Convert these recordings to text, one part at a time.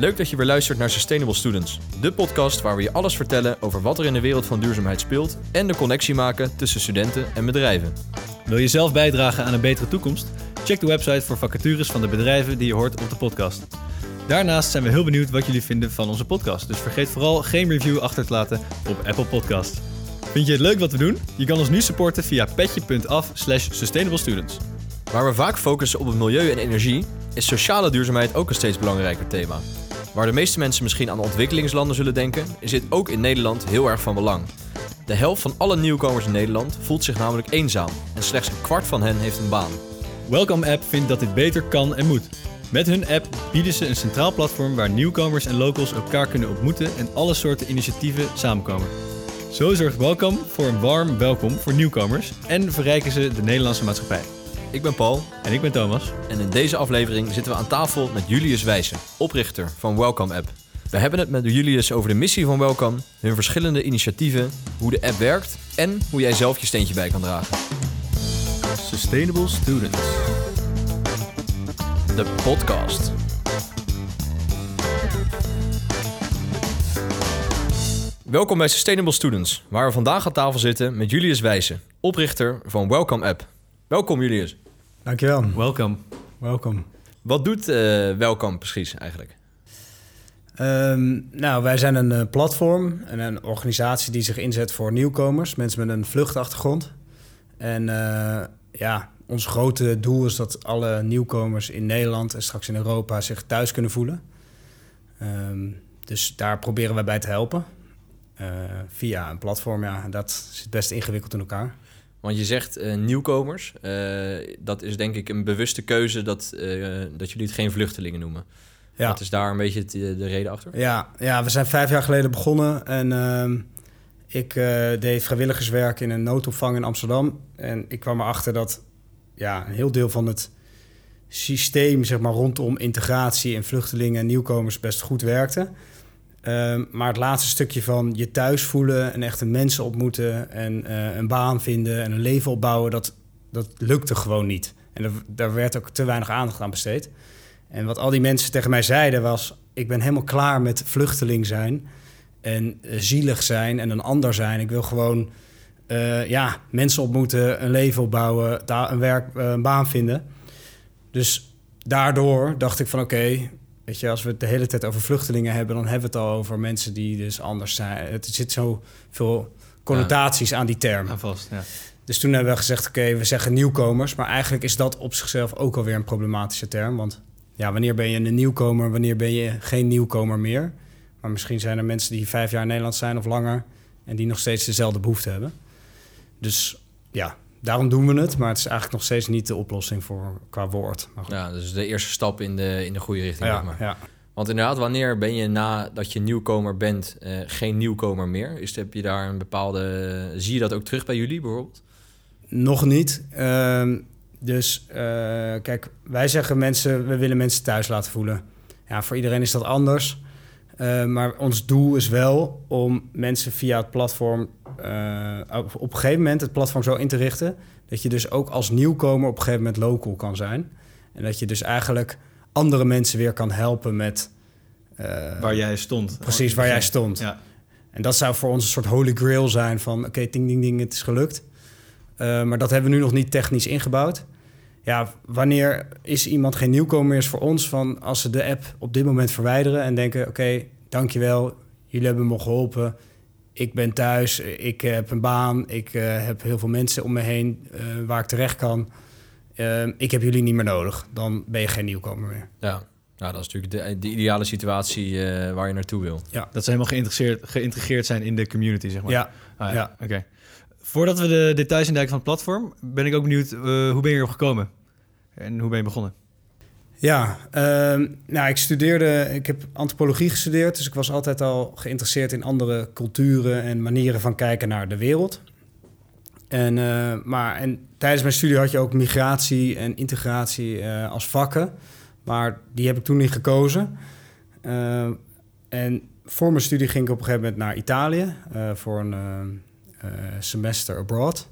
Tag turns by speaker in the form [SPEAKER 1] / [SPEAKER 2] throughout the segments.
[SPEAKER 1] Leuk dat je weer luistert naar Sustainable Students, de podcast waar we je alles vertellen over wat er in de wereld van duurzaamheid speelt en de connectie maken tussen studenten en bedrijven.
[SPEAKER 2] Wil je zelf bijdragen aan een betere toekomst? Check de website voor vacatures van de bedrijven die je hoort op de podcast. Daarnaast zijn we heel benieuwd wat jullie vinden van onze podcast, dus vergeet vooral geen review achter te laten op Apple Podcast. Vind je het leuk wat we doen? Je kan ons nu supporten via petje.af slash sustainablestudents.
[SPEAKER 1] Waar we vaak focussen op het milieu en energie, is sociale duurzaamheid ook een steeds belangrijker thema. Waar de meeste mensen misschien aan ontwikkelingslanden zullen denken, is dit ook in Nederland heel erg van belang. De helft van alle nieuwkomers in Nederland voelt zich namelijk eenzaam en slechts een kwart van hen heeft een baan.
[SPEAKER 2] Welcome App vindt dat dit beter kan en moet. Met hun app bieden ze een centraal platform waar nieuwkomers en locals elkaar kunnen ontmoeten en alle soorten initiatieven samenkomen. Zo zorgt Welcome voor een warm welkom voor nieuwkomers en verrijken ze de Nederlandse maatschappij.
[SPEAKER 1] Ik ben Paul
[SPEAKER 2] En ik ben Thomas.
[SPEAKER 1] en in deze aflevering zitten we aan tafel met Julius Wijzen, oprichter van Welcome App. We hebben het met Julius over de missie van Welcome, hun verschillende initiatieven, hoe de app werkt en hoe jij zelf je steentje bij kan dragen.
[SPEAKER 2] Sustainable Students.
[SPEAKER 1] De podcast. Welkom bij Sustainable Students, waar we vandaag aan tafel zitten met Julius Wijzen, oprichter van Welcome App. Welkom Julius.
[SPEAKER 3] Dankjewel.
[SPEAKER 2] Welcome.
[SPEAKER 3] Welkom.
[SPEAKER 1] Wat doet eh Welcome precies eigenlijk?
[SPEAKER 3] Ehm, nou, wij zijn een eh, platform en een organisatie die zich inzet voor nieuwkomers, mensen met een vluchtachtergrond. En eh, ja, ons grote doel is dat alle nieuwkomers in Nederland en straks in Europa zich thuis kunnen voelen. Ehm, dus daar proberen wij bij te helpen. Eh, via een platform, ja, dat zit best ingewikkeld in elkaar.
[SPEAKER 1] Want je zegt eh, nieuwkomers. Eh, dat is denk ik een bewuste keuze dat, eh, dat jullie het geen vluchtelingen noemen.
[SPEAKER 3] Ja.
[SPEAKER 1] Wat is daar een beetje de reden achter?
[SPEAKER 3] Ja, ja, we zijn vijf jaar geleden begonnen en ehm, ik deed vrijwilligerswerk in een noodopvang in Amsterdam. En ik kwam erachter dat ja, een heel deel van het systeem zeg maar, rondom integratie en vluchtelingen en nieuwkomers best goed werkte. Ehm, maar het laatste stukje van je thuis voelen en echte mensen ontmoeten en eh, een baan vinden en een leven opbouwen, dat, dat lukte gewoon niet. En daar werd ook te weinig aandacht aan besteed. En wat al die mensen tegen mij zeiden was: ik ben helemaal klaar met vluchteling zijn en eh, zielig zijn en een ander zijn. Ik wil gewoon eh, ja, mensen ontmoeten, een leven opbouwen, daar een werk, een baan vinden. Dus daardoor dacht ik van oké, weet je, als we het de hele tijd over vluchtelingen hebben, dan hebben we het al over mensen die dus anders zijn. Het zit zo veel connotaties aan die term.
[SPEAKER 2] Vast, ja.
[SPEAKER 3] Dus toen hebben we gezegd, oké, we zeggen nieuwkomers. Maar eigenlijk is dat op zichzelf ook alweer een problematische term. Want ja, wanneer ben je een nieuwkomer, wanneer ben je geen nieuwkomer meer? Maar misschien zijn er mensen die vijf jaar in Nederland zijn of langer... en die nog steeds dezelfde behoefte hebben. Dus ja, daarom doen we het. Maar het is eigenlijk nog steeds niet de oplossing voor, qua woord. Maar goed.
[SPEAKER 1] Ja, dus de eerste stap in de, in de goede richting. zeg
[SPEAKER 3] ja,
[SPEAKER 1] maar.
[SPEAKER 3] ja.
[SPEAKER 1] Want inderdaad, wanneer ben je nadat je nieuwkomer bent eh, geen nieuwkomer meer? Is, heb je daar een bepaalde... Zie je dat ook terug bij jullie bijvoorbeeld?
[SPEAKER 3] Nog niet. Ehm, dus eh, kijk, wij zeggen mensen, we willen mensen thuis laten voelen. Ja, voor iedereen is dat anders. Eh, maar ons doel is wel om mensen via het platform eh, op, een gegeven moment het platform zo in te richten dat je dus ook als nieuwkomer op een gegeven moment local kan zijn. En dat je dus eigenlijk andere mensen weer kan helpen met eh,
[SPEAKER 2] Waar jij stond.
[SPEAKER 3] precies waar jij stond.
[SPEAKER 2] Ja.
[SPEAKER 3] En dat zou voor ons een soort holy grail zijn van... oké, ding, ding, ding, het is gelukt. Uh, maar dat hebben we nu nog niet technisch ingebouwd. Ja, wanneer is iemand geen nieuwkomer is voor ons... van als ze de app op dit moment verwijderen en denken... oké, dankjewel, jullie hebben me geholpen. Ik ben thuis, ik heb een baan... ik uh, heb heel veel mensen om me heen uh, waar ik terecht kan. Uh, ik heb jullie niet meer nodig. Dan ben je geen nieuwkomer meer.
[SPEAKER 1] Ja, nou, dat is natuurlijk de, de ideale situatie uh, waar je naartoe wil.
[SPEAKER 3] Ja.
[SPEAKER 2] Dat ze helemaal geïntegreerd, geïntegreerd zijn in de community, zeg maar.
[SPEAKER 3] Ja.
[SPEAKER 2] Ah, ja.
[SPEAKER 3] ja.
[SPEAKER 2] Oké. Voordat we de details induiken van het platform, ben ik ook benieuwd, uh, hoe ben je erop gekomen? En hoe ben je begonnen?
[SPEAKER 3] Ja, uh, nou, ik studeerde, ik heb antropologie gestudeerd, dus ik was altijd al geïnteresseerd in andere culturen en manieren van kijken naar de wereld. En, uh, maar, en tijdens mijn studie had je ook migratie en integratie uh, als vakken, maar die heb ik toen niet gekozen. Uh, en voor mijn studie ging ik op een gegeven moment naar Italië voor een semester abroad.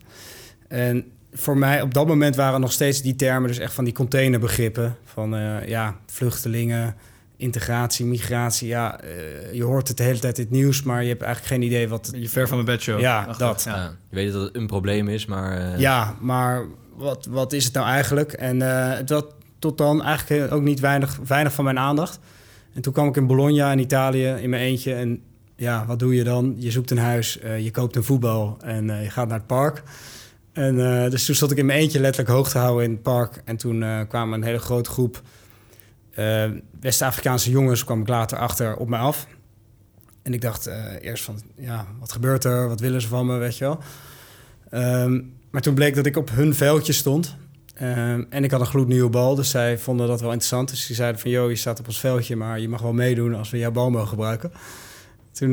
[SPEAKER 3] En voor mij op dat moment waren nog steeds die termen, dus echt van die containerbegrippen. Van uh, ja, vluchtelingen, integratie, migratie. Ja, eh, je hoort het de hele tijd in het nieuws, maar je hebt eigenlijk geen idee wat...
[SPEAKER 2] Je ver van mijn bedshow.
[SPEAKER 3] Ja, dat.
[SPEAKER 1] Ja. je weet dat het een probleem is, maar... eh,
[SPEAKER 3] Ja, maar wat, wat is het nou eigenlijk? En eh dat tot dan eigenlijk ook niet weinig, weinig van mijn aandacht. En toen kwam ik in Bologna in Italië in mijn eentje. En ja, wat doe je dan? Je zoekt een huis, eh, je koopt een voetbal en eh, je gaat naar het park. En eh, dus toen stond ik in mijn eentje letterlijk hoog te houden in het park. En toen eh, kwam een hele grote groep eh, West-Afrikaanse jongens, kwam ik later achter op mij af. En ik dacht eerst van, ja, wat gebeurt er? Wat willen ze van me, weet je wel? Ehm, maar toen bleek dat ik op hun veldje stond. Ehm, en ik had een gloednieuwe bal, dus zij vonden dat wel interessant. Dus die zeiden van, joh, je staat op ons veldje, maar je mag wel meedoen als we jouw bal mogen gebruiken. Toen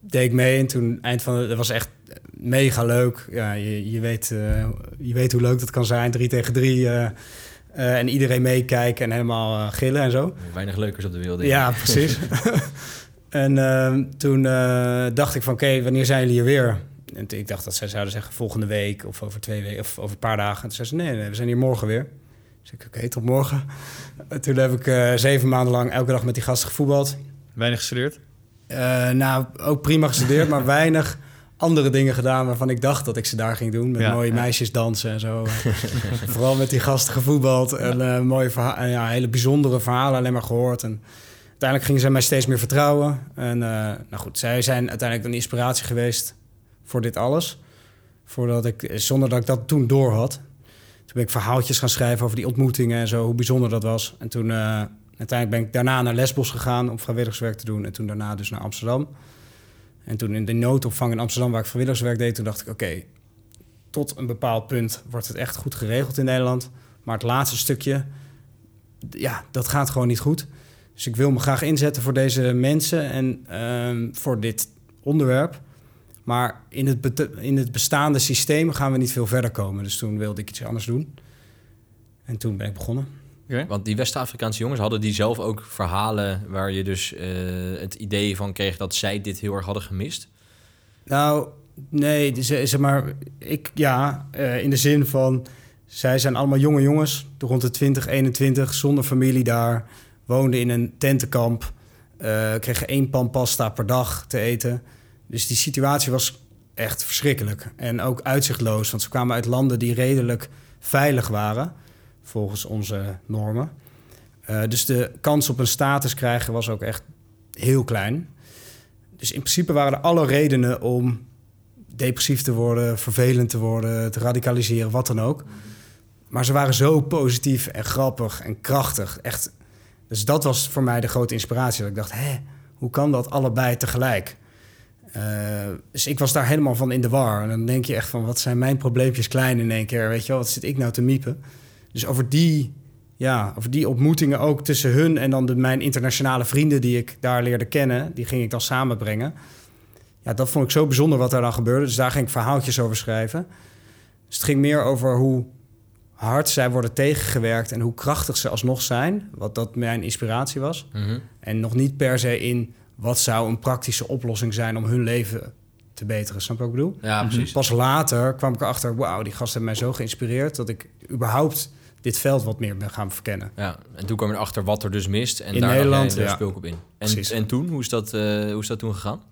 [SPEAKER 3] deed ik mee en toen eind van dat was echt mega leuk. Ja, je, je, weet, eh, je weet hoe leuk dat kan zijn, drie tegen drie. eh, eh, en iedereen meekijken en helemaal gillen en zo.
[SPEAKER 1] Weinig leukers op de wereld.
[SPEAKER 3] Ja, precies. en ehm, toen eh, dacht ik van, oké, wanneer zijn jullie hier weer? En ik dacht dat zij zouden zeggen volgende week of over twee weken of over een paar dagen. En toen zei ze, nee, nee, we zijn hier morgen weer. Dus ik, oké, tot morgen. En toen heb ik eh, zeven maanden lang elke dag met die gasten gevoetbald.
[SPEAKER 2] Weinig gestudeerd.
[SPEAKER 3] Eh, nou, ook prima gestudeerd, maar weinig andere dingen gedaan waarvan ik dacht dat ik ze daar ging doen. Met
[SPEAKER 2] Ja,
[SPEAKER 3] mooie
[SPEAKER 2] ja.
[SPEAKER 3] meisjes dansen en zo. Vooral met die gasten gevoetbald en eh, mooie verha- ja, hele bijzondere verhalen alleen maar gehoord. En uiteindelijk gingen zij mij steeds meer vertrouwen. En eh, nou goed, zij zijn uiteindelijk een inspiratie geweest voor dit alles. Voordat ik, zonder dat ik dat toen door had. Toen ben ik verhaaltjes gaan schrijven over die ontmoetingen en zo, hoe bijzonder dat was. En toen eh, uiteindelijk ben ik daarna naar Lesbos gegaan om vrijwilligerswerk te doen. En toen daarna dus naar Amsterdam. En toen in de noodopvang in Amsterdam, waar ik vrijwilligerswerk deed, toen dacht ik: oké, tot een bepaald punt wordt het echt goed geregeld in Nederland. Maar het laatste stukje, ja, dat gaat gewoon niet goed. Dus ik wil me graag inzetten voor deze mensen en ehm, voor dit onderwerp. Maar in het, in het bestaande systeem gaan we niet veel verder komen. Dus toen wilde ik iets anders doen. En toen ben ik begonnen.
[SPEAKER 1] Want die West-Afrikaanse jongens hadden die zelf ook verhalen waar je dus eh, het idee van kreeg dat zij dit heel erg hadden gemist.
[SPEAKER 3] Nou, nee, zeg maar, ik ja, eh, in de zin van, zij zijn allemaal jonge jongens, rond de 20, 21, zonder familie daar, woonden in een tentenkamp, eh, kregen één pan pasta per dag te eten. Dus die situatie was echt verschrikkelijk en ook uitzichtloos, want ze kwamen uit landen die redelijk veilig waren, volgens onze normen. Eh, dus de kans op een status krijgen was ook echt heel klein. Dus in principe waren er alle redenen om depressief te worden, vervelend te worden, te radicaliseren, wat dan ook. Maar ze waren zo positief en grappig en krachtig. Echt. Dus dat was voor mij de grote inspiratie. Dat ik dacht, hè, hoe kan dat allebei tegelijk? Eh, dus ik was daar helemaal van in de war. En dan denk je echt van, wat zijn mijn probleempjes klein in één keer? Weet je wel, wat zit ik nou te miepen? Dus over die, ja, over die ontmoetingen ook tussen hun en dan de, mijn internationale vrienden die ik daar leerde kennen, die ging ik dan samenbrengen. Ja, dat vond ik zo bijzonder wat daar dan gebeurde. Dus daar ging ik verhaaltjes over schrijven. Dus het ging meer over hoe hard zij worden tegengewerkt en hoe krachtig ze alsnog zijn. Wat dat mijn inspiratie was.
[SPEAKER 1] Mhm.
[SPEAKER 3] En nog niet per se in wat zou een praktische oplossing zijn om hun leven te beteren. Snap je wat ik bedoel?
[SPEAKER 1] Ja, precies.
[SPEAKER 3] Pas later kwam ik erachter, wauw, die gasten hebben mij zo geïnspireerd... dat ik überhaupt dit veld wat meer ben gaan verkennen.
[SPEAKER 1] Ja, en toen kwam je erachter wat er dus mist. En
[SPEAKER 3] In
[SPEAKER 1] daar
[SPEAKER 3] Nederland,
[SPEAKER 1] de
[SPEAKER 3] ja.
[SPEAKER 1] speelkop in. En,
[SPEAKER 3] Precies.
[SPEAKER 1] en toen, hoe is, dat, eh, hoe is dat toen gegaan?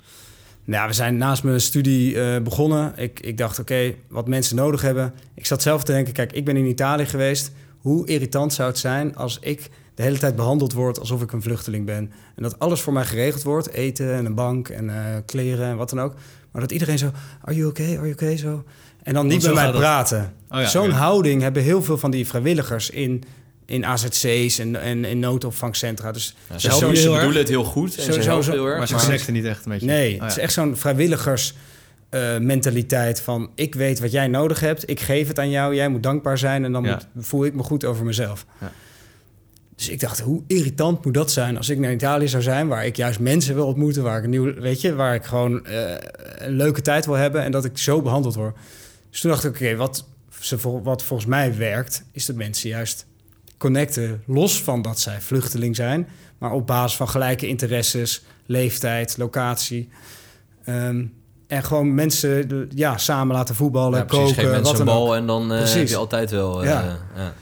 [SPEAKER 3] Nou, we zijn naast mijn studie eh, begonnen. Ik, ik dacht, oké, wat mensen nodig hebben. Ik zat zelf te denken, kijk, ik ben in Italië geweest. Hoe irritant zou het zijn als ik de hele tijd behandeld word alsof ik een vluchteling ben. En dat alles voor mij geregeld wordt. Eten en een bank en eh, kleren en wat dan ook. Maar dat iedereen zo, are you okay, are you okay, zo. En dan niet met mij praten.
[SPEAKER 2] Oh ja,
[SPEAKER 3] Zo'n houding hebben heel veel van die vrijwilligers in, in AZC's en, en in noodopvangcentra. Dus
[SPEAKER 1] Ja,
[SPEAKER 3] Dus
[SPEAKER 1] ze helpen-
[SPEAKER 2] erg.
[SPEAKER 1] bedoelen het heel goed en
[SPEAKER 3] Zo-
[SPEAKER 1] ze
[SPEAKER 3] zo- zo-
[SPEAKER 1] heel erg.
[SPEAKER 2] Maar ze connecten niet echt een beetje.
[SPEAKER 3] Nee,
[SPEAKER 2] Oh,
[SPEAKER 3] het is echt zo'n vrijwilligers eh, mentaliteit van ik weet wat jij nodig hebt, ik geef het aan jou, jij moet dankbaar zijn en dan
[SPEAKER 2] Ja.
[SPEAKER 3] moet, voel ik me goed over mezelf.
[SPEAKER 2] Ja.
[SPEAKER 3] Dus ik dacht, hoe irritant moet dat zijn als ik naar Italië zou zijn, waar ik juist mensen wil ontmoeten, waar ik een nieuw, weet je, waar ik gewoon eh, een leuke tijd wil hebben en dat ik zo behandeld word. Dus toen dacht ik, oké, wat, ze vol- wat volgens mij werkt, is dat mensen juist connecten, los van dat zij vluchteling zijn, maar op basis van gelijke interesses, leeftijd, locatie. Ehm, en gewoon mensen ja, samen laten voetballen,
[SPEAKER 1] Ja, precies. Geef
[SPEAKER 3] koken, wat dan ook.
[SPEAKER 1] bal en dan
[SPEAKER 3] Precies.
[SPEAKER 1] heb je altijd wel... eh,
[SPEAKER 3] Ja.
[SPEAKER 1] ja.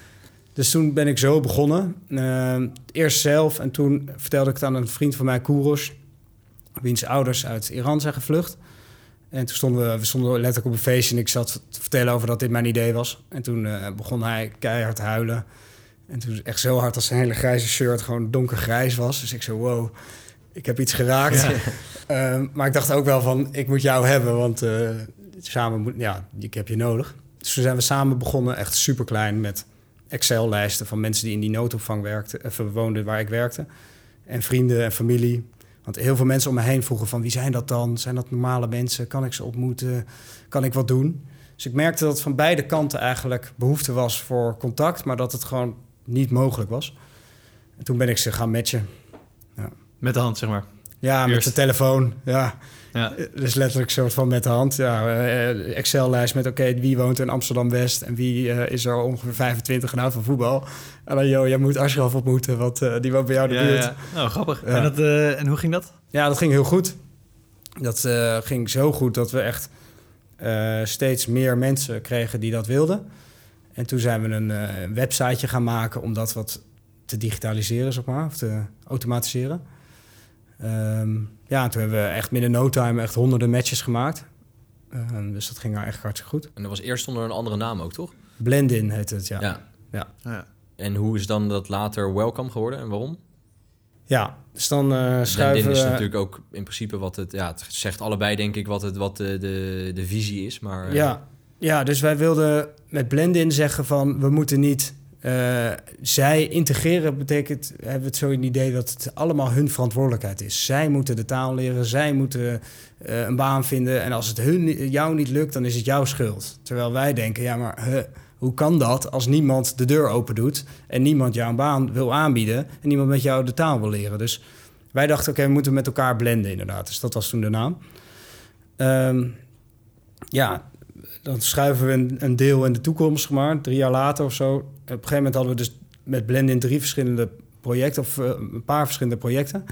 [SPEAKER 3] Dus toen ben ik zo begonnen. Uh, eerst zelf en toen vertelde ik het aan een vriend van mij, Kouros, wiens ouders uit Iran zijn gevlucht. En toen stonden we, we stonden letterlijk op een feestje en ik zat te vertellen over dat dit mijn idee was. En toen uh, begon hij keihard te huilen. En toen echt zo hard als zijn hele grijze shirt gewoon donkergrijs was. Dus ik zo, wow, ik heb iets geraakt. Ja. uh, maar ik dacht ook wel van, ik moet jou hebben, want uh, samen moet, ja, ik heb je nodig. Dus toen zijn we samen begonnen, echt super klein, met Excel-lijsten van mensen die in die noodopvang werkten, of woonden waar ik werkte. En vrienden en familie. Want heel veel mensen om me heen vroegen van wie zijn dat dan? Zijn dat normale mensen? Kan ik ze ontmoeten? Kan ik wat doen? Dus ik merkte dat van beide kanten eigenlijk behoefte was voor contact, maar dat het gewoon niet mogelijk was. En toen ben ik ze gaan matchen.
[SPEAKER 2] Ja. Met de hand, zeg maar.
[SPEAKER 3] Ja, Eerst. met de telefoon. Ja. Ja. Dus letterlijk soort van met de hand. Ja, eh, Excel-lijst met oké, wie woont in Amsterdam-West... en wie uh, is er ongeveer 25 en houdt van voetbal. En dan, joh, jij moet Ashraf ontmoeten, want uh, die woont bij jou in de
[SPEAKER 2] ja,
[SPEAKER 3] buurt.
[SPEAKER 2] Ja. Nou, grappig. En, dat, en hoe ging dat?
[SPEAKER 3] Ja, dat ging heel goed. Dat ging zo goed dat we echt steeds meer mensen kregen die dat wilden. En toen zijn we een websiteje gaan maken om dat wat te digitaliseren, zeg maar, of te automatiseren. Um, ja, toen hebben we echt binnen no time echt honderden matches gemaakt. Um, dus dat ging nou echt hartstikke goed.
[SPEAKER 1] En dat was eerst onder een andere naam ook, toch?
[SPEAKER 3] Blendin heet het, ja.
[SPEAKER 1] Ja.
[SPEAKER 3] ja.
[SPEAKER 1] ja. En hoe is dan dat later Welcome geworden en waarom?
[SPEAKER 3] Ja, dus dan uh, schuiven
[SPEAKER 1] Blendin is natuurlijk ook in principe wat het... Ja, het zegt allebei denk ik wat, het, wat de, de, de visie is, maar... Uh...
[SPEAKER 3] Ja. ja, dus wij wilden met Blendin zeggen van... we moeten niet uh, zij integreren betekent, hebben we het zo een idee dat het allemaal hun verantwoordelijkheid is. Zij moeten de taal leren, zij moeten uh, een baan vinden. En als het hun, jou niet lukt, dan is het jouw schuld. Terwijl wij denken, ja, maar hoe kan dat als niemand de deur open doet en niemand jou een baan wil aanbieden en niemand met jou de taal wil leren? Dus wij dachten, oké, we moeten met elkaar blenden inderdaad. Dus dat was toen de naam. Um, ja, dan schuiven we een, een, deel in de toekomst, maar drie jaar later of zo. Op een gegeven moment hadden we dus met Blendin drie verschillende projecten, of uh, een paar verschillende projecten.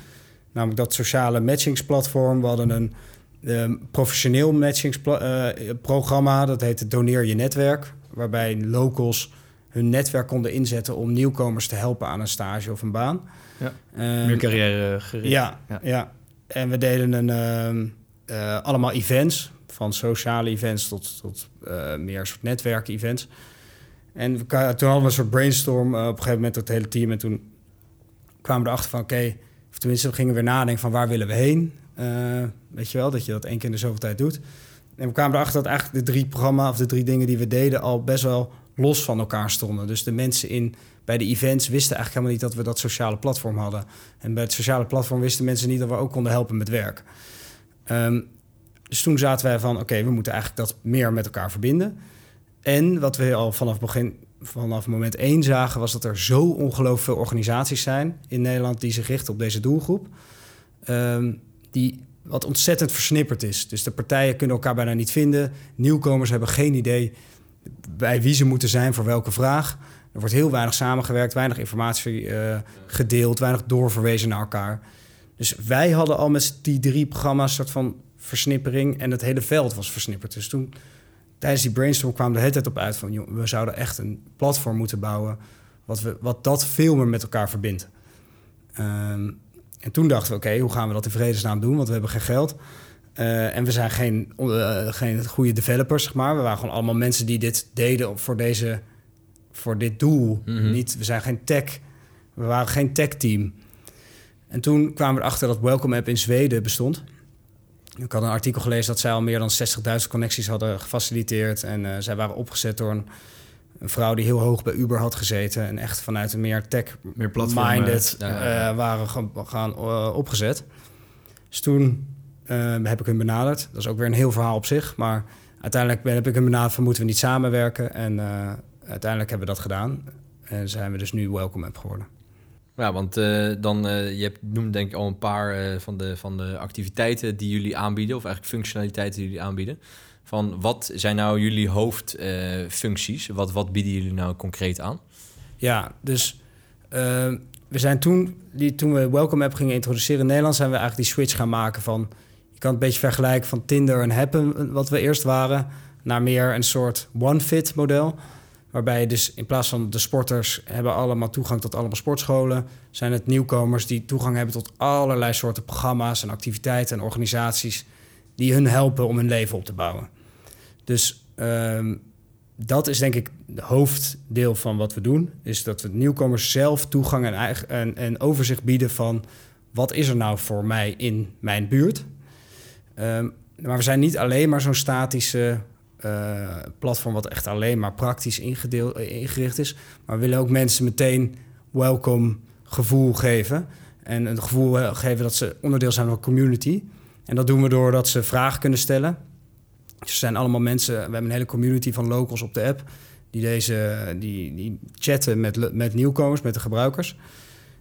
[SPEAKER 3] Namelijk dat sociale matchingsplatform. We hadden een uh, professioneel matchingsprogramma, uh, dat heette Doneer je netwerk. Waarbij locals hun netwerk konden inzetten om nieuwkomers te helpen aan een stage of een baan.
[SPEAKER 2] Ja, meer carrière gericht.
[SPEAKER 3] Ja, ja, ja. En we deden een, allemaal events van sociale events tot, tot uh, meer soort netwerken-events. En we, toen hadden we een soort brainstorm uh, op een gegeven moment het hele team. En toen kwamen we erachter van, oké, okay, tenminste, we gingen weer nadenken van waar willen we heen. Uh, weet je wel, dat je dat één keer in de zoveel tijd doet. En we kwamen erachter dat eigenlijk de drie programma's of de drie dingen die we deden al best wel los van elkaar stonden. Dus de mensen in, bij de events wisten eigenlijk helemaal niet dat we dat sociale platform hadden. En bij het sociale platform wisten mensen niet dat we ook konden helpen met werk. Um, dus toen zaten wij van, oké, we moeten eigenlijk dat meer met elkaar verbinden. En wat we al vanaf begin, vanaf moment één zagen, was dat er zo ongelooflijk veel organisaties zijn in Nederland die zich richten op deze doelgroep. Um, die wat ontzettend versnipperd is. Dus de partijen kunnen elkaar bijna niet vinden. Nieuwkomers hebben geen idee bij wie ze moeten zijn voor welke vraag. Er wordt heel weinig samengewerkt, weinig informatie uh, gedeeld, weinig doorverwezen naar elkaar. Dus wij hadden al met die drie programma's soort van versnippering en het hele veld was versnipperd. Dus toen, tijdens die brainstorm kwamen we de hele tijd op uit van... Joh, we zouden echt een platform moeten bouwen... wat, we, wat dat veel meer met elkaar verbindt. Um, en toen dachten we, oké, okay, hoe gaan we dat in vredesnaam doen? Want we hebben geen geld. Uh, en we zijn geen, uh, geen goede developers, zeg maar. We waren gewoon allemaal mensen die dit deden voor, deze, voor dit doel. Mm -hmm. Niet, we zijn geen tech... We waren geen tech-team. En toen kwamen we erachter dat Welcome App in Zweden bestond... Ik had een artikel gelezen dat zij al meer dan 60.000 connecties hadden gefaciliteerd. En uh, zij waren opgezet door een, een, vrouw die heel hoog bij Uber had gezeten. En echt vanuit een meer tech-minded uh, uh, waren gaan, gaan opgezet. Dus toen heb ik hun benaderd. Dat is ook weer een heel verhaal op zich. Maar uiteindelijk ben, heb ik hun benaderd van moeten we niet samenwerken. En uiteindelijk hebben we dat gedaan. En zijn we dus nu Welcome App geworden.
[SPEAKER 1] Ja, want uh, dan, uh, je hebt noemt denk ik al een paar uh, van, de, van de activiteiten die jullie aanbieden, of eigenlijk functionaliteiten die jullie aanbieden. Van wat zijn nou jullie hoofdfuncties? wat, wat bieden jullie nou concreet aan?
[SPEAKER 3] Ja, dus we zijn toen, die, toen we Welcome App gingen introduceren in Nederland, zijn we eigenlijk die switch gaan maken van, je kan het een beetje vergelijken van Tinder en Happen, wat we eerst waren, naar meer een soort one-fit model. Waarbij dus in plaats van de sporters hebben allemaal toegang tot allemaal sportscholen, zijn het nieuwkomers die toegang hebben tot allerlei soorten programma's en activiteiten en organisaties die hun helpen om hun leven op te bouwen. Dus ehm, dat is denk ik het hoofddeel van wat we doen. Is dat we nieuwkomers zelf toegang en, en overzicht bieden van wat is er nou voor mij in mijn buurt. Ehm, maar we zijn niet alleen maar zo'n statische uh, platform wat echt alleen maar praktisch ingedeeld, ingericht is. Maar we willen ook mensen meteen welkom gevoel geven. En een gevoel geven dat ze onderdeel zijn van de community. En dat doen we doordat ze vragen kunnen stellen. Dus er zijn allemaal mensen, we hebben een hele community van locals op de app. Die, deze, die, die chatten met, met nieuwkomers, met de gebruikers.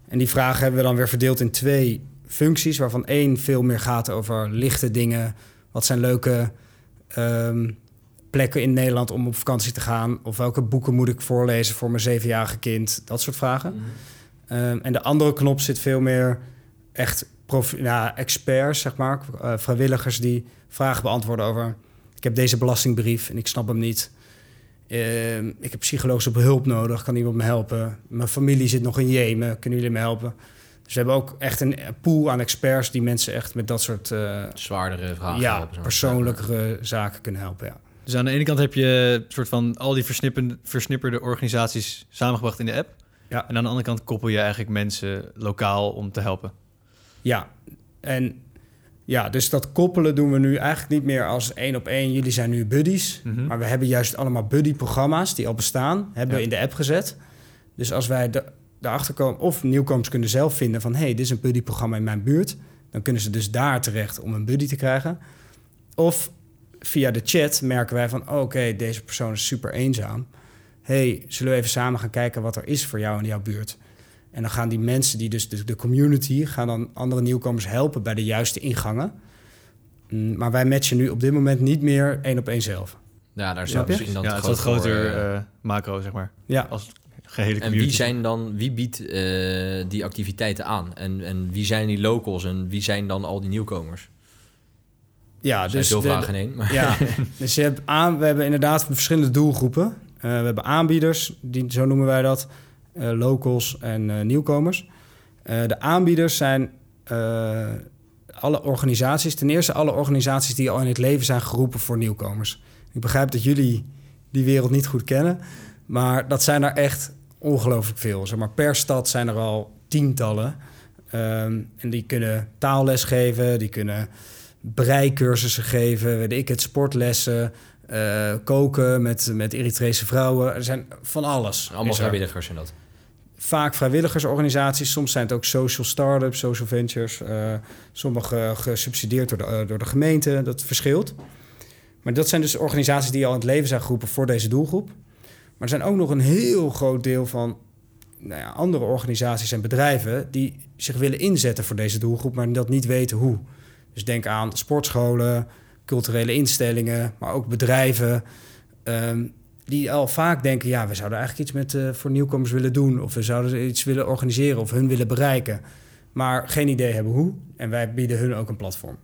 [SPEAKER 3] En die vragen hebben we dan weer verdeeld in twee functies, waarvan één veel meer gaat over lichte dingen. Wat zijn leuke um, plekken in Nederland om op vakantie te gaan? Of welke boeken moet ik voorlezen voor mijn zevenjarige kind? Dat soort vragen. Mhm. Ehm, en de andere knop zit veel meer echt prof, ja, experts, zeg maar, uh, vrijwilligers die vragen beantwoorden over. Ik heb deze belastingbrief en ik snap hem niet. Uh, ik heb psychologische hulp nodig, kan iemand me helpen? Mijn familie zit nog in Jemen, kunnen jullie me helpen? Dus we hebben ook echt een pool aan experts die mensen echt met dat soort... Uh,
[SPEAKER 1] Zwaardere vragen
[SPEAKER 3] Ja, persoonlijke zaken kunnen helpen, ja.
[SPEAKER 2] Dus aan de ene kant heb je een soort van al die versnipperde organisaties samengebracht in de app. Ja. En aan de andere kant koppel je eigenlijk mensen lokaal om te helpen.
[SPEAKER 3] Ja, en ja, dus dat koppelen doen we nu eigenlijk niet meer als één op één. Jullie zijn nu buddies. Mhm. Maar we hebben juist allemaal buddy-programma's die al bestaan, hebben we in de app gezet. Dus als wij de, daarachter komen, of nieuwkomers kunnen zelf vinden van hé, hey, dit is een buddy-programma in mijn buurt. Dan kunnen ze dus daar terecht om een buddy te krijgen. Of via de chat merken wij van oké, deze persoon is super eenzaam. hey, zullen we even samen gaan kijken wat er is voor jou in jouw buurt? En dan gaan die mensen die dus de, de community gaan dan andere nieuwkomers helpen bij de juiste ingangen. Mm, maar wij matchen nu op dit moment niet meer één op één zelf.
[SPEAKER 1] Ja, daar zou misschien dan
[SPEAKER 2] ja, het is wat groter uh, macro, zeg maar.
[SPEAKER 3] Ja.
[SPEAKER 2] Als gehele
[SPEAKER 1] community. En wie zijn dan, wie biedt uh, die activiteiten aan? En, en wie zijn die locals en wie zijn dan al die nieuwkomers?
[SPEAKER 3] Ja,
[SPEAKER 1] dus veel vragen in Maar.
[SPEAKER 3] Ja, dus je hebt aan, we hebben inderdaad verschillende doelgroepen. Uh, we hebben aanbieders, die, zo noemen wij dat, uh, locals en uh, nieuwkomers. de aanbieders zijn alle organisaties, ten eerste alle organisaties die al in het leven zijn geroepen voor nieuwkomers. Ik begrijp dat jullie die wereld niet goed kennen, maar dat zijn er echt ongelooflijk veel. Zeg maar, per stad zijn er al tientallen. Um, en die kunnen taalles geven, die kunnen breikursussen geven, weet ik het, sportlessen, uh, koken met, met Eritrese vrouwen. Er zijn van alles.
[SPEAKER 1] Allemaal vrijwilligers in dat?
[SPEAKER 3] Vaak vrijwilligersorganisaties. Soms zijn het ook social startups, social ventures. Uh, sommige gesubsidieerd door de, uh, door de gemeente. Dat verschilt. Maar dat zijn dus organisaties die al in het leven zijn geroepen voor deze doelgroep. Maar er zijn ook nog een heel groot deel van nou ja, andere organisaties en bedrijven die zich willen inzetten voor deze doelgroep, maar dat niet weten hoe. Dus denk aan sportscholen, culturele instellingen, maar ook bedrijven. Ehm, die al vaak denken, ja, we zouden eigenlijk iets met, uh, voor nieuwkomers willen doen. Of we zouden iets willen organiseren of hun willen bereiken. Maar geen idee hebben hoe. En wij bieden hun ook een platform.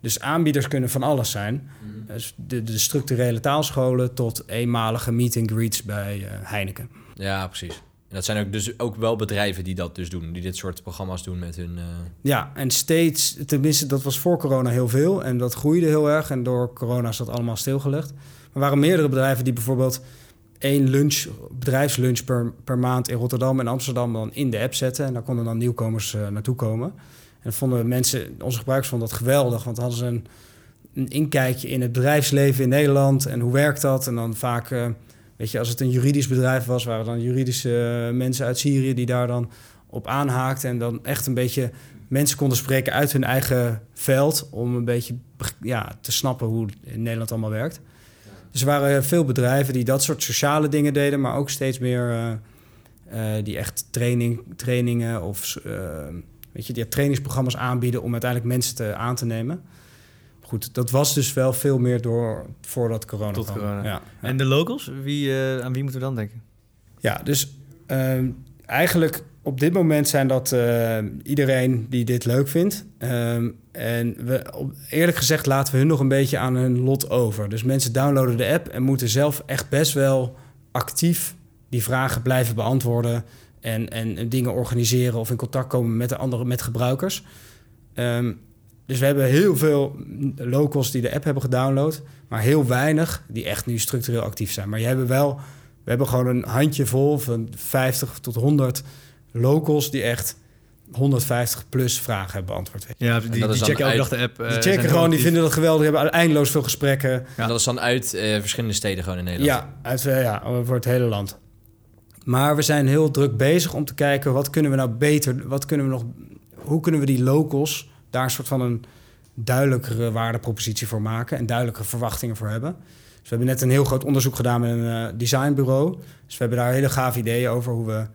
[SPEAKER 3] Dus aanbieders kunnen van alles zijn. Mhm. Dus de, de, structurele taalscholen tot eenmalige meet and greets bij uh, Heineken.
[SPEAKER 1] Ja, precies dat zijn ook dus ook wel bedrijven die dat dus doen, die dit soort programma's doen met hun. Uh...
[SPEAKER 3] Ja, en steeds, tenminste, dat was voor corona heel veel en dat groeide heel erg. En door corona is dat allemaal stilgelegd. Maar waren meerdere bedrijven die bijvoorbeeld één lunch, bedrijfslunch per, per maand in Rotterdam en Amsterdam dan in de app zetten. En daar konden dan nieuwkomers uh, naartoe komen. En vonden mensen, onze gebruikers vonden dat geweldig, want hadden ze een, een inkijkje in het bedrijfsleven in Nederland en hoe werkt dat. En dan vaak. Uh, Weet je, als het een juridisch bedrijf was, waren dan juridische eh, mensen uit Syrië die daar dan op aanhaakten. En dan echt een beetje mensen konden spreken uit hun eigen veld. Om een beetje ja, te snappen hoe in Nederland allemaal werkt. Dus er waren veel bedrijven die dat soort sociale dingen deden, maar ook steeds meer uh, uh, die echt training, trainingen of weet je, die trainingsprogramma's aanbieden om uiteindelijk mensen te, aan te nemen goed, dat was dus wel veel meer door voordat corona
[SPEAKER 2] Tot corona. Ja, En de locals, wie, uh, aan wie moeten we dan denken?
[SPEAKER 3] Ja, dus uh, eigenlijk op dit moment zijn dat uh, iedereen die dit leuk vindt. Um, en we, eerlijk gezegd laten we hun nog een beetje aan hun lot over. Dus mensen downloaden de app en moeten zelf echt best wel actief die vragen blijven beantwoorden en, en dingen organiseren of in contact komen met de andere met gebruikers. Ehm, dus we hebben heel veel locals die de app hebben gedownload, maar heel weinig die echt nu structureel actief zijn. Maar je hebben wel, we hebben gewoon een handjevol van 50 tot 100 locals die echt 150 plus vragen hebben beantwoord.
[SPEAKER 2] Ja, die, checken elke
[SPEAKER 1] uit-
[SPEAKER 2] dag de app. eh,
[SPEAKER 3] Die
[SPEAKER 2] zijn
[SPEAKER 3] checken gewoon, die vinden dat geweldig, die hebben eindeloos veel gesprekken.
[SPEAKER 2] Ja.
[SPEAKER 1] En dat is dan uit eh, verschillende steden gewoon in Nederland.
[SPEAKER 3] Ja, uit, eh, ja, voor het hele land. Maar we zijn heel druk bezig om te kijken wat kunnen we nou beter, wat kunnen we nog, hoe kunnen we die locals daar een soort van een duidelijkere waardepropositie voor maken en duidelijke verwachtingen voor hebben. Dus we hebben net een heel groot onderzoek gedaan met een eh, designbureau. Dus we hebben daar hele gave ideeën over hoe we,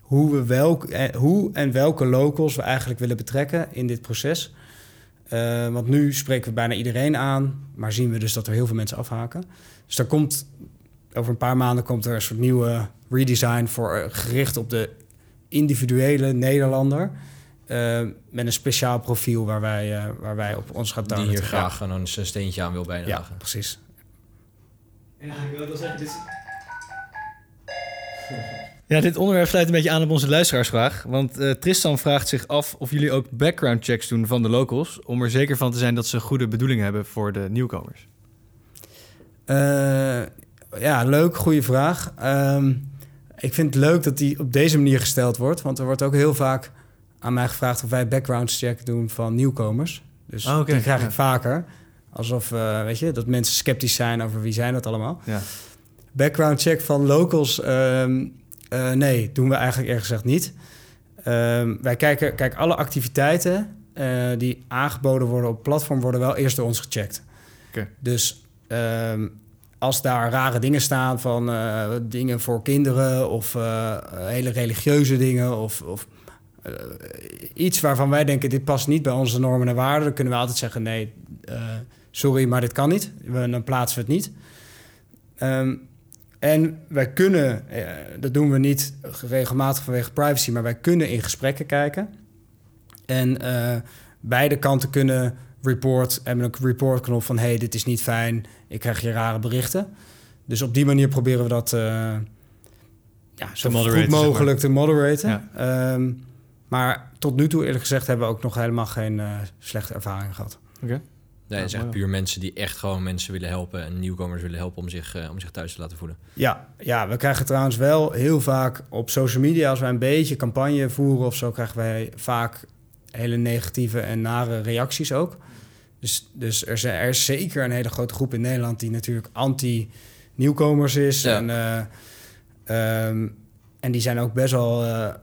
[SPEAKER 3] hoe we welk, eh, hoe en welke locals we eigenlijk willen betrekken in dit proces. Eh, want nu spreken we bijna iedereen aan, maar zien we dus dat er heel veel mensen afhaken. Dus daar komt over een paar maanden komt er een soort nieuwe redesign voor gericht op de individuele Nederlander. Eh, met een speciaal profiel waar wij, eh, waar wij op ons gaan
[SPEAKER 1] Die
[SPEAKER 3] targeten.
[SPEAKER 1] hier graag een steentje aan wil bijdragen.
[SPEAKER 3] ja, precies.
[SPEAKER 2] Ja, dit onderwerp sluit een beetje aan op onze luisteraarsvraag. Want eh, Tristan vraagt zich af of jullie ook background checks doen van de locals... om er zeker van te zijn dat ze goede bedoelingen hebben voor de nieuwkomers.
[SPEAKER 3] Eh, ja, leuk, goede vraag. Ehm, ik vind het leuk dat die op deze manier gesteld wordt. Want er wordt ook heel vaak aan mij gevraagd of wij background check doen van nieuwkomers. Dus
[SPEAKER 2] Oh, oké,
[SPEAKER 3] die krijg
[SPEAKER 2] ja.
[SPEAKER 3] ik vaker. Alsof, eh, weet je, dat mensen sceptisch zijn over wie zijn dat allemaal.
[SPEAKER 2] Ja.
[SPEAKER 3] Background check van locals, ehm, eh, nee, doen we eigenlijk eerlijk gezegd niet. Ehm, wij kijken, kijk, alle activiteiten eh, die aangeboden worden op platform worden wel eerst door ons gecheckt. Dus ehm, als daar rare dingen staan van dingen voor kinderen of hele religieuze dingen of, of eh, iets waarvan wij denken dit past niet bij onze normen en waarden, dan kunnen we altijd zeggen nee, eh, sorry, maar dit kan niet. We, dan plaatsen we het niet. Ehm, en wij kunnen, eh, dat doen we niet regelmatig vanwege privacy, maar wij kunnen in gesprekken kijken. En beide kanten kunnen report, hebben een reportknop van hey, dit is niet fijn, ik krijg je rare berichten. Dus op die manier proberen we dat ja, zo goed mogelijk te moderaten.
[SPEAKER 2] Ja.
[SPEAKER 3] Ehm, maar tot nu toe, eerlijk gezegd, hebben we ook nog helemaal geen eh, slechte ervaring gehad.
[SPEAKER 2] Oké.
[SPEAKER 1] Nee, het is echt puur mensen die echt gewoon mensen willen helpen en nieuwkomers willen helpen om zich, eh, om zich thuis te laten voelen.
[SPEAKER 3] Ja, ja, we krijgen trouwens wel heel vaak op social media, als wij een beetje campagne voeren of zo, krijgen wij vaak hele negatieve en nare reacties ook. Dus, dus er, zijn, er is zeker een hele grote groep in Nederland die natuurlijk anti-nieuwkomers is.
[SPEAKER 1] Ja.
[SPEAKER 3] En, eh, ehm, en die zijn ook best wel eh,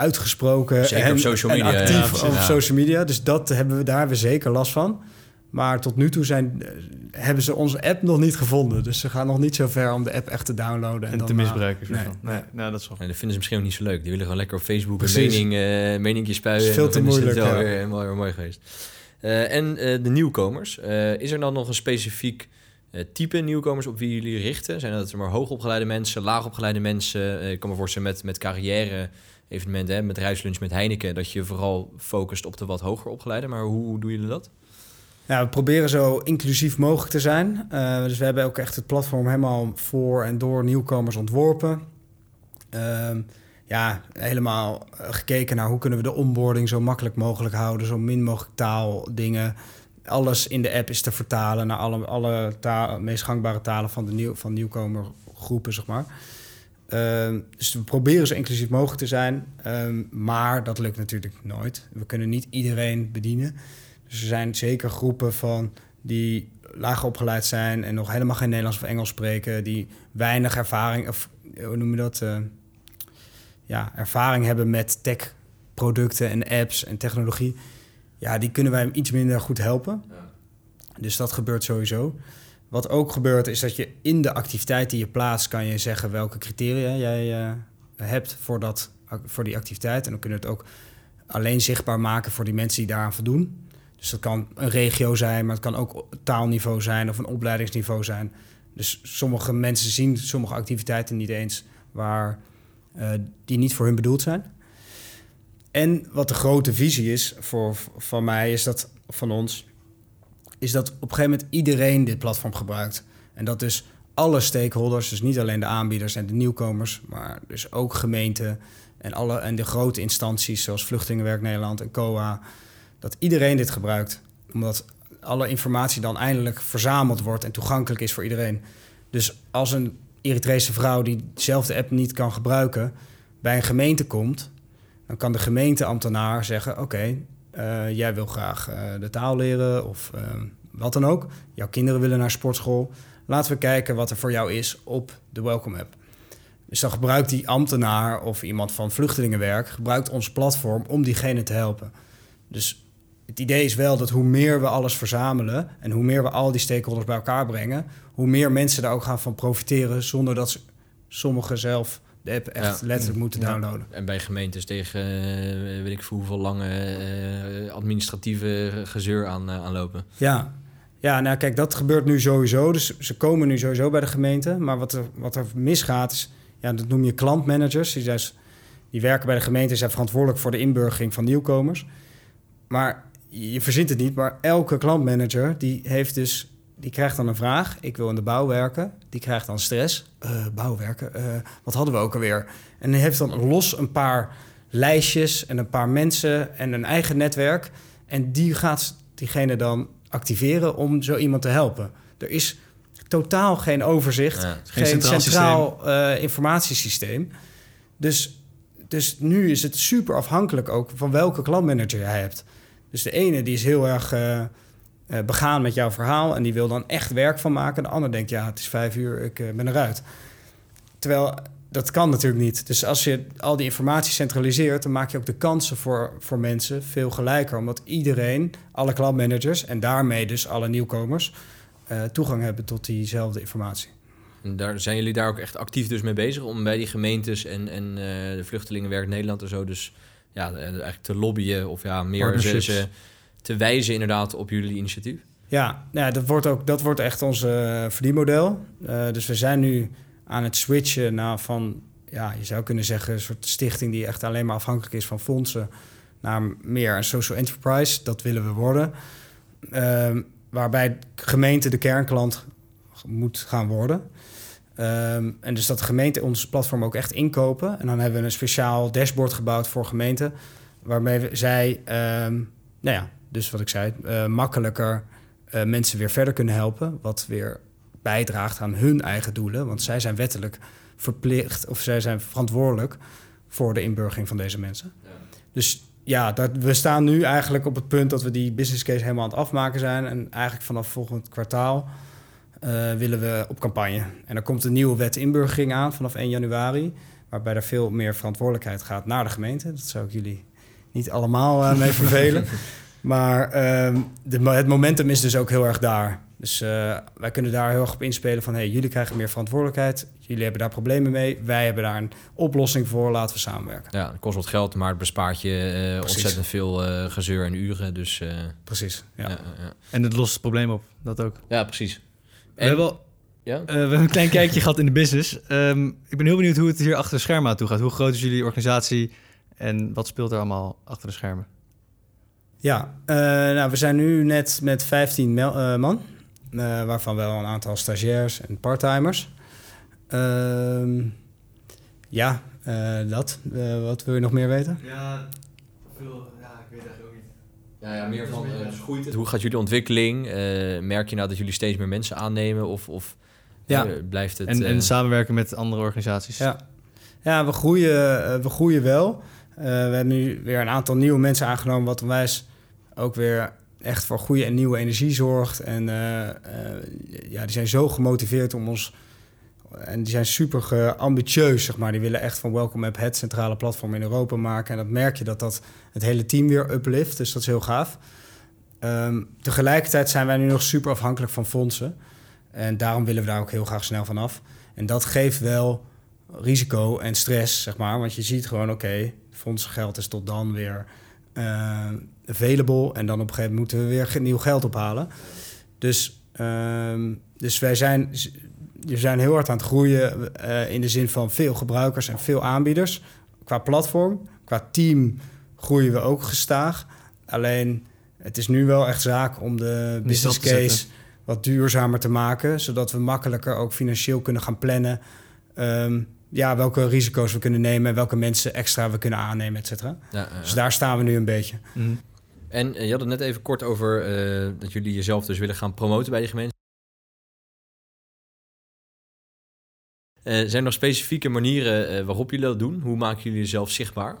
[SPEAKER 3] uitgesproken
[SPEAKER 1] Zeker
[SPEAKER 3] en,
[SPEAKER 1] op social media,
[SPEAKER 3] actief op
[SPEAKER 1] Ja.
[SPEAKER 3] social media. Dus dat hebben we, daar hebben we zeker last van. Maar tot nu toe zijn, eh, hebben ze onze app nog niet gevonden. Dus ze gaan nog niet zo ver om de app echt te downloaden. En,
[SPEAKER 2] En
[SPEAKER 3] dan
[SPEAKER 2] te
[SPEAKER 3] maar-
[SPEAKER 2] misbruiken. soort
[SPEAKER 3] nee,
[SPEAKER 2] nee, nou, dat is wel.
[SPEAKER 1] En dat vinden ze misschien ook niet zo leuk. Die willen gewoon lekker op Facebook een mening, eh meningje spuien.
[SPEAKER 3] Is veel
[SPEAKER 1] en dan
[SPEAKER 3] te moeilijk,
[SPEAKER 1] Het wel
[SPEAKER 3] ja.
[SPEAKER 1] weer, mooi, mooi geweest. Eh, en eh, de nieuwkomers. Eh, is er dan nog een specifiek eh, type nieuwkomers op wie jullie richten? Zijn dat maar hoogopgeleide mensen, laagopgeleide mensen? Eh, ik kan me voorstellen met, met carrière evenementen, hè, met met Heineken, dat je vooral focust op de wat hoger opgeleide. Maar hoe, doen jullie dat?
[SPEAKER 3] Ja, we proberen zo inclusief mogelijk te zijn. Eh, dus we hebben ook echt het platform helemaal voor en door nieuwkomers ontworpen. Ehm, ja, helemaal eh, gekeken naar hoe kunnen we de onboarding zo makkelijk mogelijk houden, zo min mogelijk taaldingen. Alles in de app is te vertalen naar alle, alle meest gangbare talen van de nieuw, van nieuwkomergroepen, zeg maar. Ehm, dus we proberen zo inclusief mogelijk te zijn, Ehm, maar dat lukt natuurlijk nooit. We kunnen niet iedereen bedienen. Dus er zijn zeker groepen van die laag opgeleid zijn en nog helemaal geen Nederlands of Engels spreken, die weinig ervaring, of hoe noem je dat? eh, ja, ervaring hebben met tech-producten en apps en technologie. Ja, die kunnen wij iets minder goed helpen. Dus dat gebeurt sowieso. Wat ook gebeurt is dat je in de activiteit die je plaatst, kan je zeggen welke criteria jij eh, hebt voor, dat, voor die activiteit. En dan kunnen we het ook alleen zichtbaar maken voor die mensen die daaraan voldoen. Dus dat kan een regio zijn, maar het kan ook taalniveau zijn of een opleidingsniveau zijn. Dus sommige mensen zien sommige activiteiten niet eens waar eh, die niet voor hun bedoeld zijn. En wat de grote visie is voor, van mij, is dat van ons, is dat op een gegeven moment iedereen dit platform gebruikt. En dat dus alle stakeholders, dus niet alleen de aanbieders en de nieuwkomers, maar dus ook gemeenten en, alle, en de grote instanties zoals Vluchtelingenwerk Nederland en COA, dat iedereen dit gebruikt. Omdat alle informatie dan eindelijk verzameld wordt en toegankelijk is voor iedereen. Dus als een Eritrese vrouw die dezelfde app niet kan gebruiken, bij een gemeente komt, dan kan de gemeenteambtenaar zeggen: Oké, eh, jij wil graag eh, de taal leren of uh, wat dan ook. Jouw kinderen willen naar sportschool. Laten we kijken wat er voor jou is op de Welcome app. Dus dan gebruikt die ambtenaar of iemand van vluchtelingenwerk gebruikt ons platform om diegene te helpen. Dus het idee is wel dat hoe meer we alles verzamelen en hoe meer we al die stakeholders bij elkaar brengen, hoe meer mensen daar ook gaan van profiteren zonder dat sommigen zelf de app echt letterlijk moeten downloaden.
[SPEAKER 1] En bij gemeentes tegen uh, weet ik veel hoeveel lange uh, administratieve gezeur aan, uh, aanlopen.
[SPEAKER 3] Ja. ja, nou kijk, dat gebeurt nu sowieso. Dus ze komen nu sowieso bij de gemeente. Maar wat er, wat er misgaat is, ja, dat noem je klantmanagers. Die, zijn, die werken bij de gemeente, zijn verantwoordelijk voor de inburgering van nieuwkomers. Maar je verzint het niet, maar elke klantmanager die heeft dus die krijgt dan een vraag. Ik wil in de bouw werken. Die krijgt dan stress. Uh, bouwwerken, uh, wat hadden we ook alweer? En die heeft dan los een paar lijstjes en een paar mensen en een eigen netwerk. En die gaat diegene dan activeren om zo iemand te helpen. Er is totaal geen overzicht, ja, geen, geen, centraal, centraal uh, informatiesysteem. Dus, dus nu is het super afhankelijk ook van welke klantmanager jij hebt. Dus de ene die is heel erg uh, begaan met jouw verhaal en die wil dan echt werk van maken. De ander denkt, ja, het is vijf uur, ik uh, ben eruit. Terwijl dat kan natuurlijk niet. Dus als je al die informatie centraliseert, dan maak je ook de kansen voor, voor mensen veel gelijker. Omdat iedereen, alle klantmanagers en daarmee dus alle nieuwkomers, uh, toegang hebben tot diezelfde informatie.
[SPEAKER 1] En daar zijn jullie daar ook echt actief dus mee bezig om bij die gemeentes en, en de Vluchtelingenwerk Nederland en zo dus ja, eigenlijk te lobbyen of ja, meer te wijzen inderdaad op jullie initiatief?
[SPEAKER 3] Ja, dat, wordt ook, dat wordt echt ons uh, verdienmodel. Uh, dus we zijn nu aan het switchen naar van, ja, je zou kunnen zeggen, een soort stichting die echt alleen maar afhankelijk is van fondsen, naar meer een social enterprise. Dat willen we worden. Uh, waarbij gemeente de kernklant moet gaan worden. Um, en dus dat de gemeente ons platform ook echt inkopen. En dan hebben we een speciaal dashboard gebouwd voor gemeenten. Waarmee we, zij, um, nou ja, dus wat ik zei, uh, makkelijker uh, mensen weer verder kunnen helpen. Wat weer bijdraagt aan hun eigen doelen. Want zij zijn wettelijk verplicht of zij zijn verantwoordelijk voor de inburgering van deze mensen. Ja. Dus ja, dat, we staan nu eigenlijk op het punt dat we die business case helemaal aan het afmaken zijn. En eigenlijk vanaf volgend kwartaal uh, willen we op campagne. En er komt een nieuwe wet inburgering aan vanaf 1 januari. Waarbij er veel meer verantwoordelijkheid gaat naar de gemeente. Dat zou ik jullie niet allemaal uh, mee vervelen. Maar um, de, het momentum is dus ook heel erg daar. Dus uh, wij kunnen daar heel erg op inspelen van... hey, jullie krijgen meer verantwoordelijkheid. Jullie hebben daar problemen mee. Wij hebben daar een oplossing voor. Laten we samenwerken.
[SPEAKER 1] Ja, het kost wat geld, maar het bespaart je uh, ontzettend veel uh, gezeur en uren. Dus,
[SPEAKER 3] precies, ja. ja.
[SPEAKER 2] En het lost het probleem op, dat ook.
[SPEAKER 1] Ja, precies.
[SPEAKER 2] We hebben, ja? we hebben een klein kijkje gehad in de business. Um, ik ben heel benieuwd hoe het hier achter de schermen aan toe gaat. Hoe groot is jullie organisatie en wat speelt er allemaal achter de schermen?
[SPEAKER 3] Ja, uh, nou, we zijn nu net met 15 uh, man, uh, waarvan wel een aantal stagiairs en parttimers. Ehm, ja, dat. wat wil je nog meer weten?
[SPEAKER 2] Ja, veel, ja ik weet eigenlijk ook niet.
[SPEAKER 1] Ja, ja meer van, groeit het? Hoe gaat jullie ontwikkeling? merk je nou dat jullie steeds meer mensen aannemen of, of ja. blijft het...
[SPEAKER 2] En, en samenwerken met andere organisaties?
[SPEAKER 3] Ja, ja we, groeien, we groeien wel. we hebben nu weer een aantal nieuwe mensen aangenomen, wat onwijs ook weer echt voor goede en nieuwe energie zorgt. En uh, uh, ja, die zijn zo gemotiveerd om ons. En die zijn super ambitieus, zeg maar. Die willen echt van Welcome App het centrale platform in Europa maken. En dat merk je dat dat het hele team weer uplift. Dus dat is heel gaaf. Um, tegelijkertijd zijn wij nu nog super afhankelijk van fondsen. En daarom willen we daar ook heel graag snel van af. En dat geeft wel risico en stress, zeg maar. Want je ziet gewoon, oké, okay, fondsgeld is tot dan weer uh, available. En dan op een gegeven moment moeten we weer nieuw geld ophalen. Dus, uh, dus wij zijn, we zijn heel hard aan het groeien uh, in de zin van veel gebruikers en veel aanbieders. Qua platform, qua team groeien we ook gestaag. Alleen het is nu wel echt zaak om de business case wat duurzamer te maken, zodat we makkelijker ook financieel kunnen gaan plannen. ehm, ja, welke risico's we kunnen nemen en welke mensen extra we kunnen aannemen, et cetera.
[SPEAKER 1] Ja, ja, ja.
[SPEAKER 3] Dus daar staan we nu een beetje.
[SPEAKER 2] Mhm.
[SPEAKER 1] En eh, je had het net even kort over eh, dat jullie jezelf dus willen gaan promoten bij die gemeente. Eh, zijn er nog specifieke manieren waarop jullie dat doen? Hoe maken jullie jezelf zichtbaar?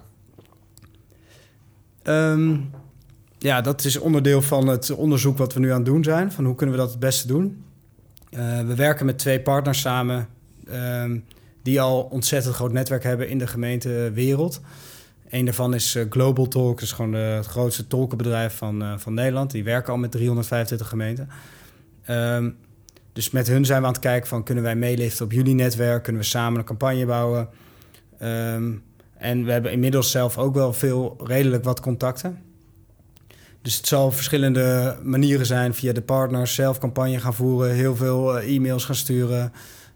[SPEAKER 3] Ehm, ja, dat is onderdeel van het onderzoek wat we nu aan het doen zijn. Van hoe kunnen we dat het beste doen? We werken met twee partners samen ehm, die al ontzettend groot netwerk hebben in de gemeentewereld. Een daarvan is eh, Global Talk, dat is gewoon het grootste tolkenbedrijf van, eh, van Nederland. Die werken al met 325 gemeenten. Ehm, dus met hun zijn we aan het kijken van kunnen wij meeliften op jullie netwerk? Kunnen we samen een campagne bouwen? Ehm, en we hebben inmiddels zelf ook wel veel, redelijk wat contacten. Dus het zal verschillende manieren zijn via de partners, zelf campagne gaan voeren, heel veel eh, e-mails gaan sturen.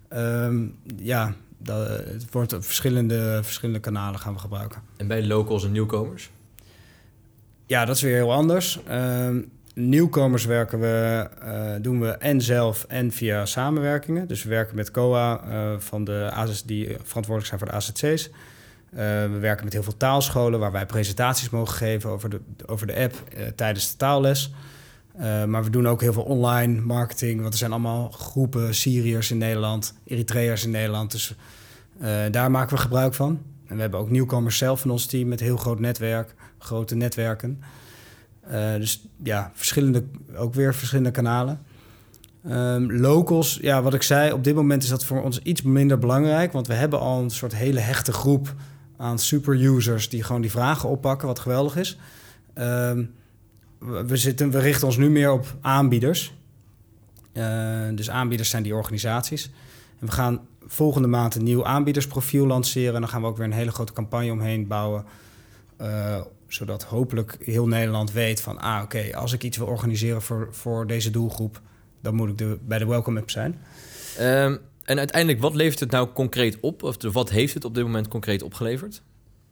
[SPEAKER 3] Ehm, ja, dat, het wordt op verschillende, verschillende kanalen gaan we gebruiken.
[SPEAKER 1] En bij locals en nieuwkomers?
[SPEAKER 3] Ja, dat is weer heel anders. Ehm, nieuwkomers werken we, eh, doen we en zelf en via samenwerkingen. Dus we werken met COA, eh, van de AZC, die verantwoordelijk zijn voor de AZC's. Eh, we werken met heel veel taalscholen waar wij presentaties mogen geven over de, over de app tijdens de taalles. Eh, maar we doen ook heel veel online marketing, want er zijn allemaal groepen Syriërs in Nederland, Eritreërs in Nederland. Dus eh, daar maken we gebruik van. En we hebben ook nieuwkomers zelf in ons team met heel groot netwerk, grote netwerken. Eh, dus ja, verschillende, ook weer verschillende kanalen. Ehm, locals, ja, wat ik zei, op dit moment is dat voor ons iets minder belangrijk. Want we hebben al een soort hele hechte groep aan super-users die gewoon die vragen oppakken, wat geweldig is. Ehm, we, zitten, richten ons nu meer op aanbieders. Eh, dus aanbieders zijn die organisaties. En we gaan volgende maand een nieuw aanbiedersprofiel lanceren. En dan gaan we ook weer een hele grote campagne omheen bouwen. eh, zodat hopelijk heel Nederland weet van... ah, oké, als ik iets wil organiseren voor, voor deze doelgroep... dan moet ik de, bij de Welcome App zijn.
[SPEAKER 1] Ehm, en uiteindelijk, wat levert het nou concreet op? Of wat heeft het op dit moment concreet opgeleverd?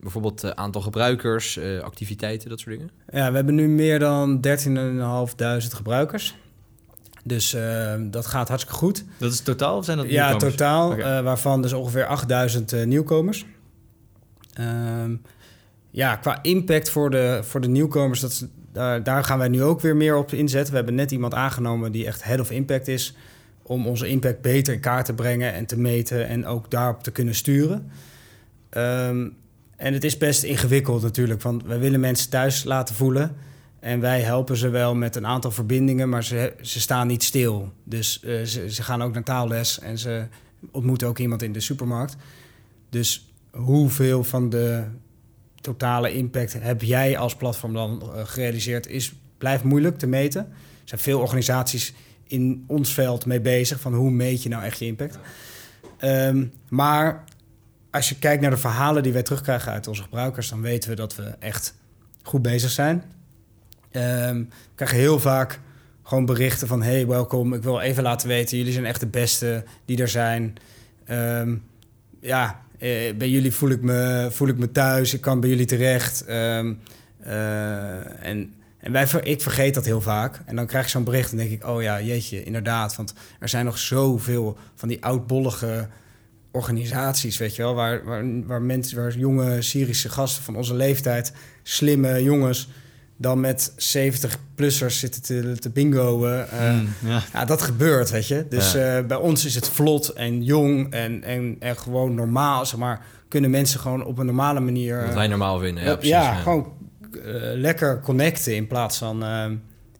[SPEAKER 1] Bijvoorbeeld eh, aantal gebruikers, eh, activiteiten, dat soort dingen?
[SPEAKER 3] Ja, we hebben nu meer dan 13.500 gebruikers. Dus eh, dat gaat hartstikke goed.
[SPEAKER 2] Dat is totaal of zijn dat
[SPEAKER 3] Ja,
[SPEAKER 2] nieuwkomers?
[SPEAKER 3] totaal.
[SPEAKER 2] Oké.
[SPEAKER 3] eh, waarvan dus ongeveer 8000 eh, nieuwkomers. Ehm, ja, qua impact voor de, voor de nieuwkomers, dat is, daar, daar gaan wij nu ook weer meer op inzetten. We hebben net iemand aangenomen die echt head of impact is. Om onze impact beter in kaart te brengen en te meten en ook daarop te kunnen sturen. Ehm, en het is best ingewikkeld natuurlijk, want wij willen mensen thuis laten voelen. En wij helpen ze wel met een aantal verbindingen, maar ze, ze staan niet stil. Dus eh, ze, ze gaan ook naar taalles en ze ontmoeten ook iemand in de supermarkt. Dus hoeveel van de totale impact heb jij als platform dan eh, gerealiseerd, is, blijft moeilijk te meten. Er zijn veel organisaties in ons veld mee bezig van hoe meet je nou echt je impact. Ehm, maar als je kijkt naar de verhalen die wij terugkrijgen uit onze gebruikers, dan weten we dat we echt goed bezig zijn. Ehm, we krijgen heel vaak gewoon berichten van: hey, welkom. Ik wil even laten weten, jullie zijn echt de beste die er zijn. Ehm, ja, eh, bij jullie voel ik, me, voel ik me thuis. Ik kan bij jullie terecht. Ehm, eh, en en wij, ik vergeet dat heel vaak. En dan krijg ik zo'n bericht en denk ik: oh ja, jeetje, inderdaad. Want er zijn nog zoveel van die oudbollige organisaties, weet je wel, waar, waar, waar mensen, waar jonge Syrische gasten van onze leeftijd, slimme jongens, dan met 70-plussers zitten te, te bingoen. eh,
[SPEAKER 2] Mm, ja.
[SPEAKER 3] ja, dat gebeurt, weet je. Dus
[SPEAKER 1] Ja.
[SPEAKER 3] eh, bij ons is het vlot en jong en, en, en gewoon normaal, zeg maar. Kunnen mensen gewoon op een normale manier...
[SPEAKER 1] Wat wij normaal vinden. Ja,
[SPEAKER 3] ja,
[SPEAKER 1] precies,
[SPEAKER 3] gewoon eh, lekker connecten in plaats van, eh,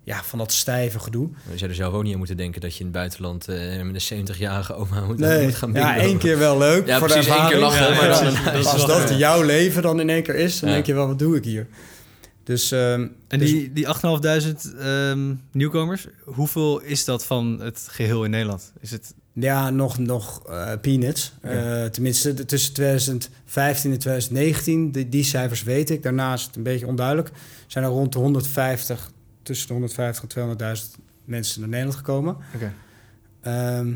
[SPEAKER 3] ja, van dat stijve gedoe.
[SPEAKER 1] Je zou er zelf ook niet aan moeten denken dat je in het buitenland eh, met een 70-jarige oma moet,
[SPEAKER 3] Nee,
[SPEAKER 1] moet gaan
[SPEAKER 3] ja,
[SPEAKER 1] bingo.
[SPEAKER 3] één keer wel leuk
[SPEAKER 1] Ja,
[SPEAKER 3] voor
[SPEAKER 1] precies,
[SPEAKER 3] de
[SPEAKER 1] één keer lachen,
[SPEAKER 2] maar dan- is
[SPEAKER 3] Als dat jouw leven dan in één keer is, dan
[SPEAKER 1] Ja.
[SPEAKER 3] denk je wel, wat doe ik hier? Dus, ehm,
[SPEAKER 2] En
[SPEAKER 3] dus-
[SPEAKER 2] die, die 8.500 ehm, nieuwkomers, hoeveel is dat van het geheel in Nederland? Is het...
[SPEAKER 3] Ja, nog, nog eh, peanuts. Eh, tenminste, de- tussen 2015 en 2019, die, die cijfers weet ik. Daarna is het een beetje onduidelijk. Zijn er rond de 150, tussen de 150 en 200.000 mensen naar Nederland gekomen.
[SPEAKER 2] Oké,
[SPEAKER 3] Ehm,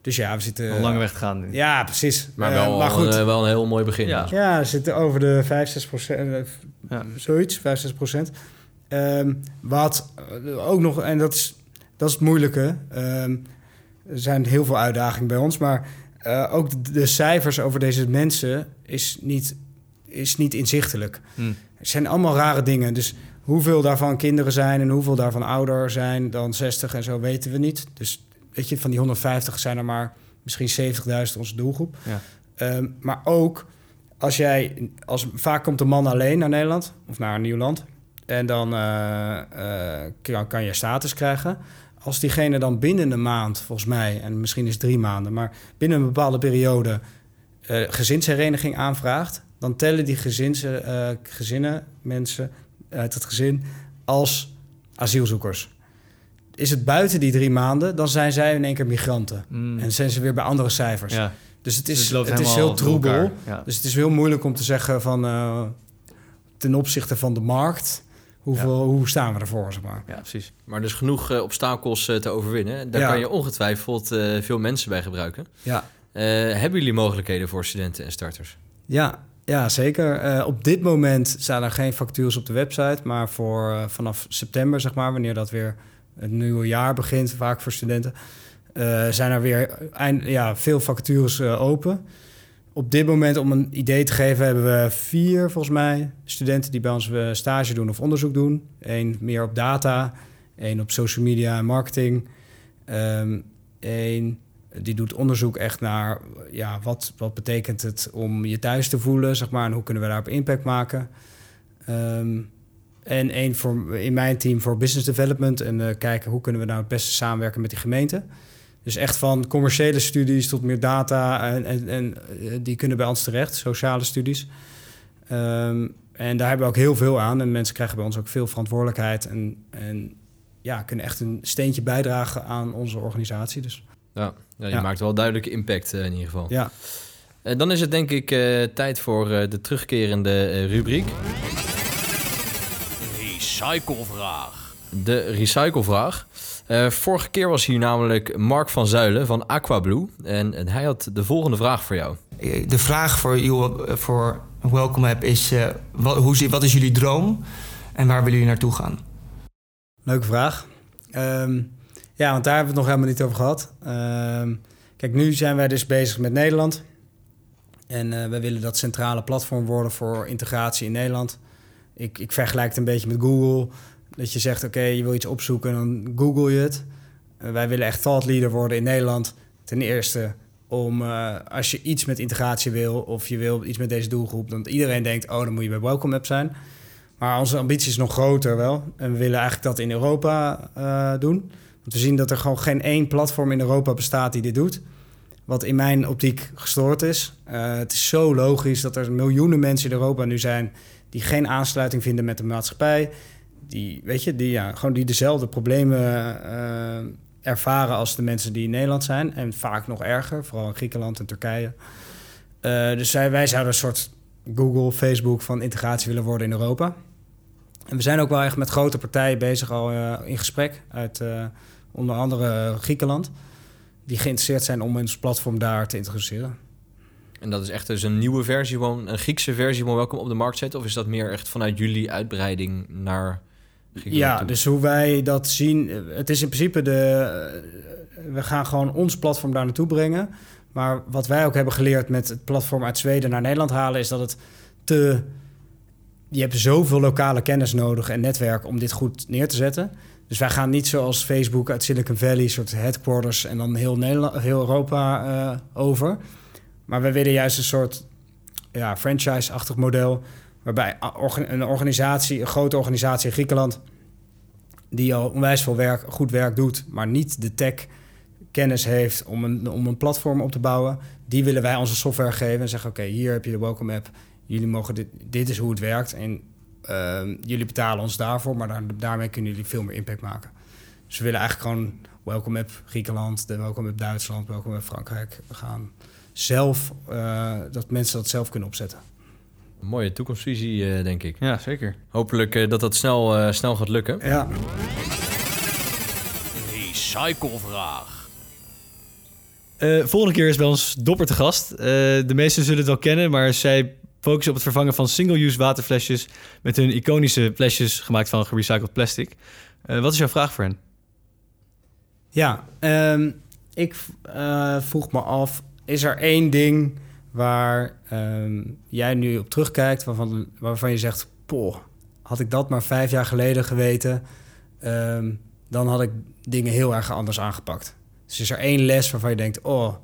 [SPEAKER 3] dus ja, we zitten...
[SPEAKER 2] een lange weg te gaan.
[SPEAKER 3] Ja, precies.
[SPEAKER 1] Maar
[SPEAKER 3] Eh,
[SPEAKER 1] wel,
[SPEAKER 3] maar goed.
[SPEAKER 1] Een, eh, wel een heel mooi begin.
[SPEAKER 2] Ja.
[SPEAKER 1] dus.
[SPEAKER 3] Ja, we zitten over de 5, 6 procent. eh,
[SPEAKER 2] Ja.
[SPEAKER 3] Zoiets, 5, 6 procent. Ehm, wat ook nog, en dat is dat is het moeilijke. Ehm, er zijn heel veel uitdagingen bij ons, maar uh, ook de, de, cijfers over deze mensen is niet, is niet inzichtelijk.
[SPEAKER 2] Hmm.
[SPEAKER 3] Het zijn allemaal rare dingen. Dus hoeveel daarvan kinderen zijn en hoeveel daarvan ouder zijn dan 60 en zo weten we niet. Dus weet je, van die 150 zijn er maar misschien 70.000 onze doelgroep.
[SPEAKER 2] Ja.
[SPEAKER 3] Ehm, maar ook als jij, als, vaak komt een man alleen naar Nederland of naar een nieuw land. En dan uh, uh, kan, je status krijgen. Als diegene dan binnen een maand, volgens mij, en misschien is drie maanden, maar binnen een bepaalde periode uh, gezinshereniging aanvraagt, dan tellen die gezins, gezinnen, mensen uit het gezin, als asielzoekers. Is het buiten die drie maanden, dan zijn zij in één keer migranten.
[SPEAKER 2] Mm.
[SPEAKER 3] En zijn ze weer bij andere cijfers.
[SPEAKER 2] Ja.
[SPEAKER 3] Dus het
[SPEAKER 2] Dus
[SPEAKER 3] is,
[SPEAKER 2] het
[SPEAKER 3] is heel troebel.
[SPEAKER 2] Ja.
[SPEAKER 3] Dus het is heel moeilijk om te zeggen van uh, ten opzichte van de markt, hoeveel, hoe staan we ervoor, zeg maar.
[SPEAKER 2] ja, precies.
[SPEAKER 1] Maar dus genoeg uh, obstakels uh, te overwinnen. Daar
[SPEAKER 3] Ja.
[SPEAKER 1] kan je ongetwijfeld veel mensen bij gebruiken.
[SPEAKER 3] Ja,
[SPEAKER 1] hebben jullie mogelijkheden voor studenten en starters?
[SPEAKER 3] ja, ja zeker. op dit moment staan er geen vacatures op de website, maar voor vanaf september, zeg maar, wanneer dat weer het nieuwe jaar begint, vaak voor studenten, uh, zijn er weer eind, ja, veel vacatures open. Op dit moment, om een idee te geven, hebben we vier, volgens mij, studenten die bij ons stage doen of onderzoek doen. Eén meer op data, één op social media en marketing. Um, Eén die doet onderzoek echt naar ja, wat, wat betekent het om je thuis te voelen, zeg maar, en hoe kunnen we daarop impact maken. Um, en één in mijn team voor business development. En uh, kijken hoe kunnen we nou het beste samenwerken met die gemeente. Dus echt van commerciële studies tot meer data. En, en, en uh, die kunnen bij ons terecht, sociale studies. Um, en daar hebben we ook heel veel aan. En mensen krijgen bij ons ook veel verantwoordelijkheid. En, en ja, kunnen echt een steentje bijdragen aan onze organisatie. Dus,
[SPEAKER 1] ja, ja, je
[SPEAKER 3] Ja.
[SPEAKER 1] maakt wel duidelijke impact uh, in ieder geval.
[SPEAKER 3] ja.
[SPEAKER 1] Eh, dan is het denk ik eh, tijd voor eh, de terugkerende eh, rubriek.
[SPEAKER 4] Recyclevraag.
[SPEAKER 1] De recyclevraag. Eh, vorige keer was hier namelijk Mark van Zuilen van Aquablue. En, en hij had de volgende vraag voor jou.
[SPEAKER 5] De vraag voor, you, voor Welcome App is: uh, wat, hoe, wat is jullie droom en waar willen jullie naartoe gaan?
[SPEAKER 3] Leuke vraag. Ehm, ja, want daar hebben we het nog helemaal niet over gehad. Ehm, kijk, nu zijn wij dus bezig met Nederland. En eh wij willen dat centrale platform worden voor integratie in Nederland. Ik, ik vergelijk het een beetje met Google. Dat je zegt, oké, je wil iets opzoeken, dan google je het. Eh, wij willen echt thought leader worden in Nederland. Ten eerste om, eh, als je iets met integratie wil... of je wil iets met deze doelgroep... dan iedereen denkt, oh, dan moet je bij Welcome App zijn. Maar onze ambitie is nog groter wel. En we willen eigenlijk dat in Europa doen. We zien dat er gewoon geen één platform in Europa bestaat die dit doet. Wat in mijn optiek gestoord is. Eh, het is zo logisch dat er miljoenen mensen in Europa nu zijn... die geen aansluiting vinden met de maatschappij. Die, weet je, die, ja, gewoon die dezelfde problemen eh, ervaren als de mensen die in Nederland zijn. En vaak nog erger, vooral in Griekenland en Turkije. Eh, dus wij, wij zouden een soort Google, Facebook van integratie willen worden in Europa. En we zijn ook wel echt met grote partijen bezig al in gesprek. Uit onder andere Griekenland. Die geïnteresseerd zijn om ons platform daar te introduceren.
[SPEAKER 1] En dat is echt dus een nieuwe versie, gewoon een Griekse versie van Welkom op de markt zetten? Of is dat meer echt vanuit jullie uitbreiding naar Griekenland
[SPEAKER 3] Ja,
[SPEAKER 1] toe?
[SPEAKER 3] dus hoe wij dat zien. eh, Het is in principe de. eh, We gaan gewoon ons platform daar naartoe brengen. Maar wat wij ook hebben geleerd met het platform uit Zweden naar Nederland halen, is dat het te. Je hebt zoveel lokale kennis nodig en netwerk om dit goed neer te zetten. Dus wij gaan niet zoals Facebook uit Silicon Valley, soort headquarters en dan heel, Nederland, heel Europa eh, over. Maar we willen juist een soort ja, franchise-achtig model. Waarbij een organisatie, een grote organisatie in Griekenland, die al onwijs veel werk, goed werk doet, maar niet de tech kennis heeft om een, om een platform op te bouwen, die willen wij onze software geven en zeggen: Oké, hier heb je de Welcome app. Jullie mogen dit, dit is hoe het werkt. En ehm, jullie betalen ons daarvoor, maar daar, daarmee kunnen jullie veel meer impact maken. Dus we willen eigenlijk gewoon Welcome app Griekenland, de Welcome app Duitsland, Welcome app Frankrijk. We gaan zelf, eh, dat mensen dat zelf kunnen opzetten.
[SPEAKER 1] Een mooie toekomstvisie, eh, denk ik.
[SPEAKER 2] Ja, zeker.
[SPEAKER 1] Hopelijk eh, dat dat snel, eh, snel gaat lukken.
[SPEAKER 3] Ja,
[SPEAKER 4] Recyclevraag.
[SPEAKER 2] Eh, volgende keer is bij ons Dopper te gast. Eh, de meesten zullen het wel kennen, maar zij focussen op het vervangen van single-use waterflesjes met hun iconische flesjes gemaakt van gerecycled plastic. Eh, wat is jouw vraag voor hen?
[SPEAKER 3] Ja, ehm, ik eh, vroeg me af, is er één ding waar ehm, jij nu op terugkijkt, waarvan, waarvan je zegt, poh, had ik dat maar vijf jaar geleden geweten, ehm, dan had ik dingen heel erg anders aangepakt. Dus is er één les waarvan je denkt, oh,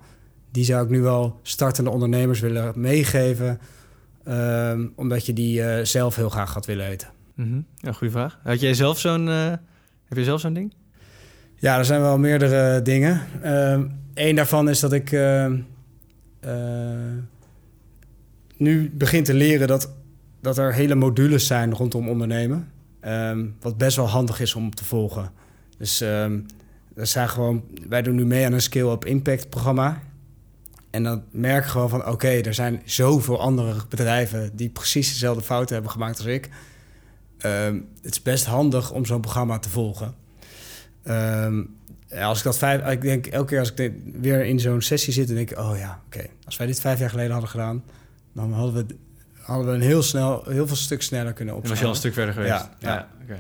[SPEAKER 3] die zou ik nu wel startende ondernemers willen meegeven, ehm, omdat je die eh, zelf heel graag had willen weten.
[SPEAKER 2] Mhm. Ja, goede vraag. Had jij zelf zo'n... eh, heb je zelf zo'n ding?
[SPEAKER 3] Ja, er zijn wel meerdere dingen. Eén daarvan is dat ik ehm, eh, nu begin te leren dat, dat er hele modules zijn rondom ondernemen. Ehm, wat best wel handig is om te volgen. Dus ehm zijn gewoon, wij doen nu mee aan een Scale-up Impact programma. En dan merk je gewoon van, oké, er zijn zoveel andere bedrijven die precies dezelfde fouten hebben gemaakt als ik. Ehm, het is best handig om zo'n programma te volgen. Ehm, als ik dat vijf, ik denk elke keer als ik weer in zo'n sessie zit, dan denk ik, oh ja, oké, als wij dit vijf jaar geleden hadden gedaan, dan hadden we, hadden we een heel snel, heel veel stuk sneller kunnen
[SPEAKER 2] Dan
[SPEAKER 3] opschalen.
[SPEAKER 2] was je al een stuk verder geweest.
[SPEAKER 3] Ja, ja.
[SPEAKER 2] oké.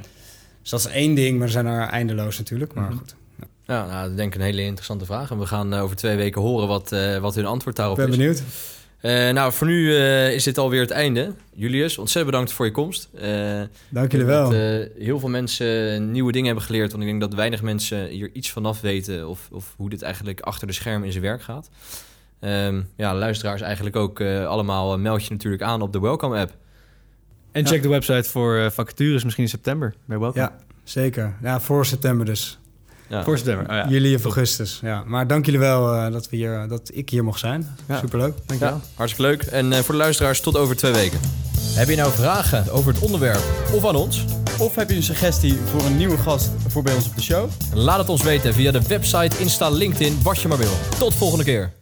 [SPEAKER 3] Dus dat is één ding, maar er zijn er eindeloos natuurlijk. Maar
[SPEAKER 2] Mhm.
[SPEAKER 3] goed,
[SPEAKER 1] Ja, nou, dat denk ik een hele interessante vraag. En we gaan eh, over twee weken horen wat, eh, wat hun antwoord
[SPEAKER 3] ik
[SPEAKER 1] daarop
[SPEAKER 3] ben
[SPEAKER 1] is.
[SPEAKER 3] benieuwd.
[SPEAKER 1] Eh, nou, voor nu eh, is dit alweer het einde. Julius, ontzettend bedankt voor je komst. Eh,
[SPEAKER 3] Dank jullie
[SPEAKER 1] ik
[SPEAKER 3] wel.
[SPEAKER 1] Dat, eh, heel veel mensen nieuwe dingen hebben geleerd. Want ik denk dat weinig mensen hier iets vanaf weten... of, of hoe dit eigenlijk achter de schermen in zijn werk gaat. Ehm, ja, luisteraars eigenlijk ook allemaal... meld je natuurlijk aan op de Welcome-app.
[SPEAKER 2] En
[SPEAKER 3] Ja.
[SPEAKER 2] check de website voor eh, vacatures misschien in september bij Welcome.
[SPEAKER 3] Ja, zeker. Ja, voor september dus.
[SPEAKER 1] Ja.
[SPEAKER 2] Voor september. Oh, ja.
[SPEAKER 3] Jullie of augustus. Ja. Maar dank jullie wel eh, dat, we hier, dat ik hier mocht zijn.
[SPEAKER 2] Ja.
[SPEAKER 3] Superleuk. Dankjewel.
[SPEAKER 1] Ja, hartstikke leuk. En eh, voor de luisteraars tot over twee weken. Heb je nou vragen over het onderwerp of aan ons?
[SPEAKER 6] Of heb je een suggestie voor een nieuwe gast voor bij ons op de show?
[SPEAKER 1] Laat het ons weten via de website, Insta, LinkedIn, wat je maar wil. Tot volgende keer.